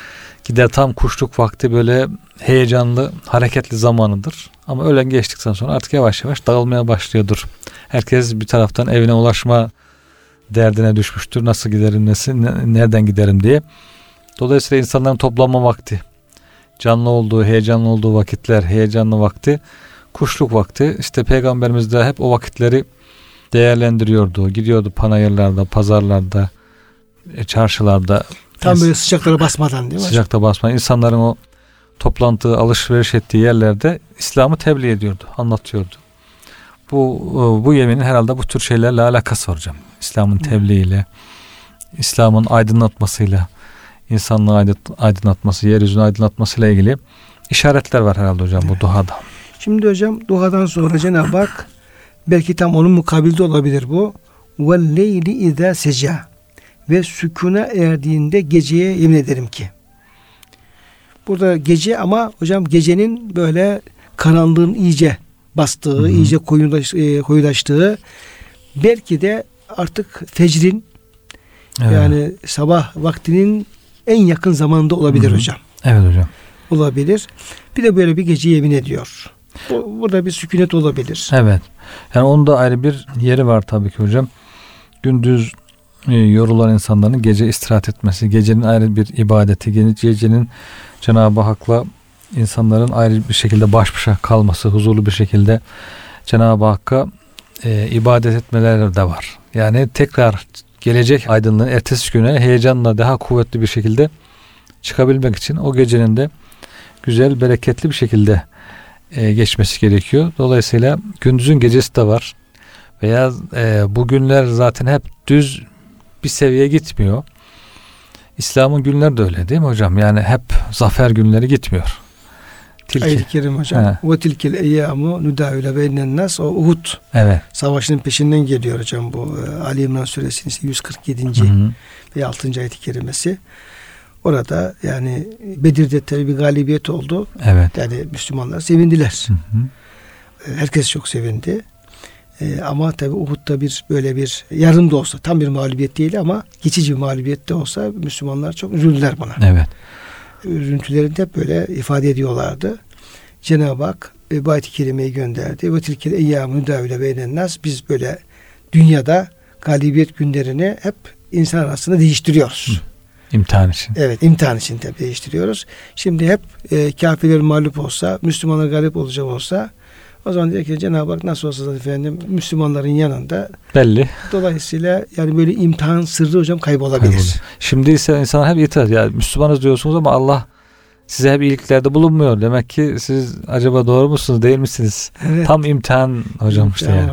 Gider tam kuşluk vakti böyle heyecanlı, hareketli zamanıdır. Ama öğlen geçtikten sonra artık yavaş yavaş dağılmaya başlıyordur. Herkes bir taraftan evine ulaşma derdine düşmüştür. Nasıl giderim, nasıl, nereden giderim diye. Dolayısıyla insanların toplanma vakti, canlı olduğu, heyecanlı olduğu vakitler, heyecanlı vakti, kuşluk vakti. İşte Peygamberimiz de hep o vakitleri değerlendiriyordu. Gidiyordu panayırlarda, pazarlarda, e, çarşılarda.
Tam böyle sıcaklara basmadan değil mi?
Sıcakta basmadan. insanların o toplantı, alışveriş ettiği yerlerde İslam'ı tebliğ ediyordu, anlatıyordu. Bu e, bu yeminin herhalde bu tür şeylerle alakası var hocam. İslam'ın tebliğiyle, İslam'ın aydınlatmasıyla, insanlığı aydınlatması, yeryüzünü aydınlatmasıyla ilgili işaretler var herhalde hocam bu duhada.
Şimdi hocam duhadan sonra Cenab-ı Hak belki tam onun mukabilde olabilir bu. Ve leyli izâ seca ve sükuna erdiğinde geceye yemin ederim ki. Burada gece ama hocam gecenin böyle karanlığın iyice bastığı, Hı-hı. iyice koyulaş, e, koyulaştığı belki de artık fecrin evet. yani sabah vaktinin en yakın zamanında olabilir Hı-hı. hocam.
Evet hocam.
Olabilir. Bir de böyle bir gece yemin ediyor. Bu, burada bir sükunet olabilir.
Evet. Yani onun da ayrı bir yeri var tabii ki hocam. Gündüz yorulan insanların gece istirahat etmesi, gecenin ayrı bir ibadeti, gecenin Cenab-ı Hak'la insanların ayrı bir şekilde baş başa kalması, huzurlu bir şekilde Cenab-ı Hakk'a e, ibadet etmeleri de var. Yani tekrar gelecek aydınlığın ertesi güne heyecanla daha kuvvetli bir şekilde çıkabilmek için o gecenin de güzel, bereketli bir şekilde e, geçmesi gerekiyor. Dolayısıyla gündüzün gecesi de var. Veya e, bu günler zaten hep düz bir seviyeye gitmiyor. İslam'ın günleri de öyle değil mi hocam? Yani hep zafer günleri gitmiyor.
Tilki. Ayet-i Kerim hocam. Ve tilkil eyyamu nudavile beynen nas. O Uhud evet. savaşının peşinden geliyor hocam bu. E, Ali İmran suresinin işte 147. Hı hı. ve 6. ayet-i kerimesi. Orada yani Bedir'de tabi bir galibiyet oldu. Evet. Yani Müslümanlar sevindiler. Hı hı. Herkes çok sevindi. Ee, ama tabi Uhud'da bir böyle bir yarım da olsa tam bir mağlubiyet değil ama geçici bir mağlubiyet de olsa Müslümanlar çok üzüldüler buna.
Evet.
Üzüntülerini de böyle ifade ediyorlardı. Cenab-ı Hak e, ayet-i kerimeyi gönderdi. Ve tilkil eyyâmü müdavile beynen nas. Biz böyle dünyada galibiyet günlerini hep insan arasında değiştiriyoruz. Hı.
İmtihan için.
Evet imtihan için tabi değiştiriyoruz. Şimdi hep e, kafirler mağlup olsa, Müslümanlar galip olacak olsa o zaman diyor ki Cenab-ı Hak nasıl olsa efendim Müslümanların yanında.
Belli.
Dolayısıyla yani böyle imtihan sırrı hocam kaybolabilir. Kaybolur.
Şimdi ise insanlar hep itiraz. Ya Müslümanız diyorsunuz ama Allah size hep iyiliklerde bulunmuyor. Demek ki siz acaba doğru musunuz değil misiniz? Evet. Tam imtihan hocam işte yani.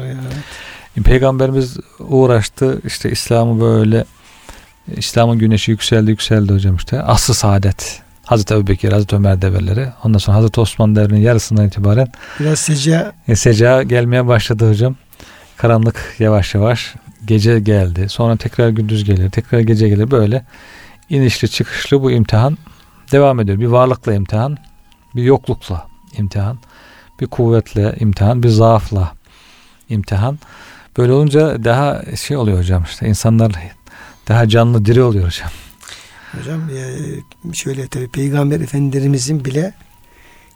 Evet. Peygamberimiz uğraştı işte İslam'ı böyle İslam'ın güneşi yükseldi yükseldi hocam işte. Aslı saadet. Hazreti Ebu Bekir, Hazreti Ömer devirleri. Ondan sonra Hazreti Osman devrinin yarısından itibaren
biraz seca
e, seca gelmeye başladı hocam. Karanlık yavaş yavaş gece geldi. Sonra tekrar gündüz gelir, tekrar gece gelir. Böyle inişli çıkışlı bu imtihan devam ediyor. Bir varlıkla imtihan, bir yoklukla imtihan, bir kuvvetle imtihan, bir zaafla imtihan. Böyle olunca daha şey oluyor hocam işte insanlar daha canlı diri oluyor hocam.
Hocam e, şöyle tabi Peygamber Efendilerimizin bile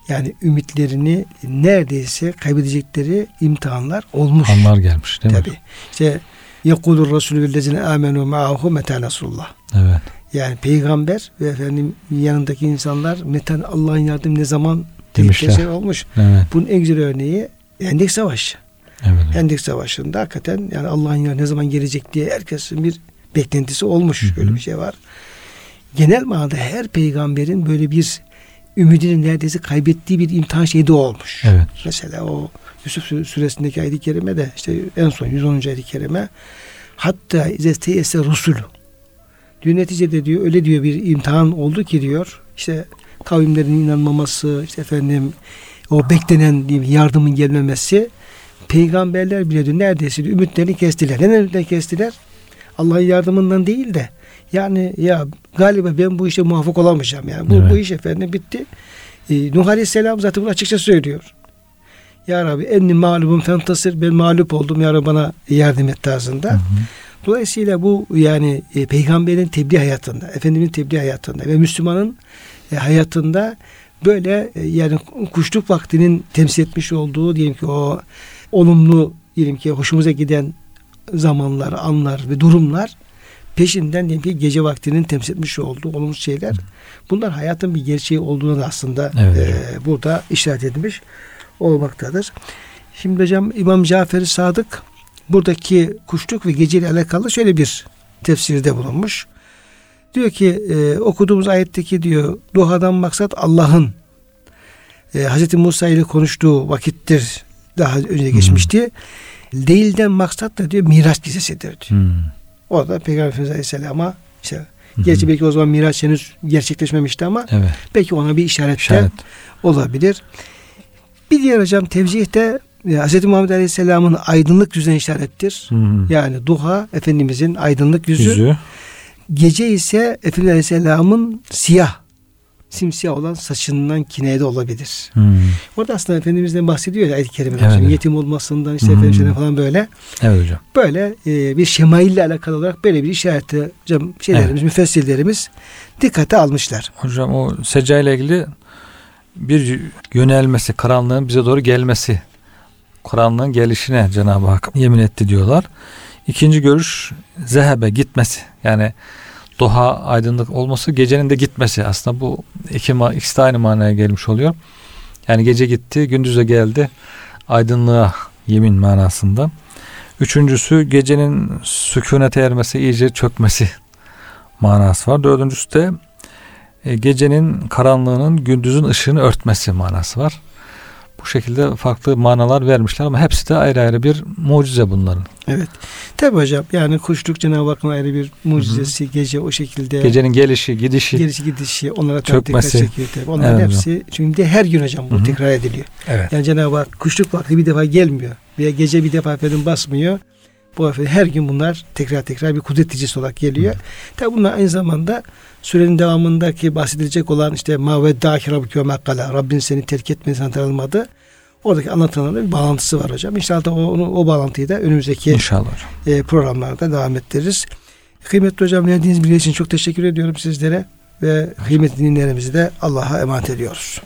yani ümitlerini neredeyse kaybedecekleri imtihanlar olmuş.
Anlar gelmiş değil
tabi. mi? İşte yekulur Resulü vellezine amenu ma'ahu meta nasrullah.
Evet.
Yani peygamber ve efendim yanındaki insanlar metan Allah'ın yardım ne zaman demişler şey olmuş. Evet. Bunun en güzel örneği Hendek Savaşı. Evet. Hendek Savaşı'nda hakikaten yani Allah'ın yardım ne zaman gelecek diye herkesin bir beklentisi olmuş. Hı hı. Böyle bir şey var genel manada her peygamberin böyle bir ümidini neredeyse kaybettiği bir imtihan şeyi de olmuş.
Evet.
Mesela o Yusuf suresindeki ayet-i kerime de işte en son 110. ayet-i kerime hatta izesteyese rusulü diyor neticede diyor öyle diyor bir imtihan oldu ki diyor işte kavimlerin inanmaması işte efendim o beklenen diyeyim, yardımın gelmemesi peygamberler bile diyor neredeyse diyor, ümitlerini kestiler. Neden ümitlerini kestiler? Allah'ın yardımından değil de yani ya galiba ben bu işe muvaffak olamayacağım. Yani bu, evet. bu iş efendim bitti. Ee, Nuh Aleyhisselam zaten bunu açıkça söylüyor. Ya Rabbi enni mağlubum fentasir ben mağlup oldum ya Rabbi bana yardım et tarzında. Hı hı. Dolayısıyla bu yani e, peygamberin tebliğ hayatında, efendimin tebliğ hayatında ve Müslümanın e, hayatında böyle e, yani kuşluk vaktinin temsil etmiş olduğu diyelim ki o olumlu diyelim ki hoşumuza giden zamanlar, anlar ve durumlar peşinden diyelim ki gece vaktinin temsil etmiş olduğu olumsuz şeyler. Bunlar hayatın bir gerçeği olduğunu da aslında
Evet.
e, burada işaret edilmiş olmaktadır. Şimdi hocam İmam Cafer Sadık buradaki kuşluk ve geceyle alakalı şöyle bir tefsirde bulunmuş. Diyor ki e, okuduğumuz ayetteki diyor duhadan maksat Allah'ın e, Hz. Musa ile konuştuğu vakittir daha önce geçmişti. Değilden maksat da diyor Miraç gecesidir diyor.
Hmm.
Orada Peygamber Efendimiz Aleyhisselam'a işte, gerçi belki o zaman Miraç henüz gerçekleşmemişti ama
Evet.
belki ona bir işaret de
İşaret.
olabilir. Bir diğer hocam tevcihte e, Hz. Muhammed Aleyhisselam'ın aydınlık yüzüne işarettir.
Hmm.
Yani duha Efendimizin aydınlık yüzü.
Yüzü.
Gece ise Efendimiz Aleyhisselam'ın siyah, simsiyah olan saçından kineyde olabilir.
Hmm.
Orada aslında Efendimiz'den bahsediyor ya ayet-i kerimede.
Evet, evet.
Yetim olmasından işte
Hmm.
Efendimiz'den falan böyle.
Evet hocam.
Böyle e, bir şemaille alakalı olarak böyle bir işareti hocam şeylerimiz, müfessirlerimiz dikkate almışlar.
Hocam o secca ile ilgili bir yönelmesi, karanlığın bize doğru gelmesi, karanlığın gelişine Cenab-ı Hak yemin etti diyorlar. İkinci görüş zehebe gitmesi. Yani doğa aydınlık olması gecenin de gitmesi. Aslında bu iki ikisi de aynı manaya gelmiş oluyor. Yani gece gitti, gündüze geldi. Aydınlığa yemin manasında. Üçüncüsü gecenin sükunete ermesi, iyice çökmesi manası var. Dördüncüsü de e, gecenin karanlığının gündüzün ışığını örtmesi manası var. Bu şekilde farklı manalar vermişler ama hepsi de ayrı ayrı bir mucize bunların.
Evet. Tabi hocam yani kuşluk Cenab-ı Hakk'ın ayrı bir mucizesi gece o şekilde
Gecenin gelişi, gidişi.
gelişi gidişi onlara
Çökmesi.
çekiyor tabii. Onların
Evet
hepsi çünkü de her gün hocam bu
Hı hı.
tekrar ediliyor.
Evet.
Yani Cenab-ı Hak kuşluk vakti bir defa gelmiyor. Veya gece bir defa efendim basmıyor. Bu efendim her gün bunlar tekrar tekrar bir kudret olarak geliyor. Tabi bunlar aynı zamanda sürenin devamındaki bahsedilecek olan işte ma ve dâki rabbike makkala Rabbin seni terk etmedi sana tanınmadı. Oradaki anlatılanların bir bağlantısı var hocam. İnşallah o, onu, o bağlantıyı da önümüzdeki
İnşallah
e, programlarda devam ettiririz. Kıymetli hocam verdiğiniz bilgi için çok teşekkür ediyorum sizlere ve kıymetli dinlerimizi de Allah'a emanet ediyoruz.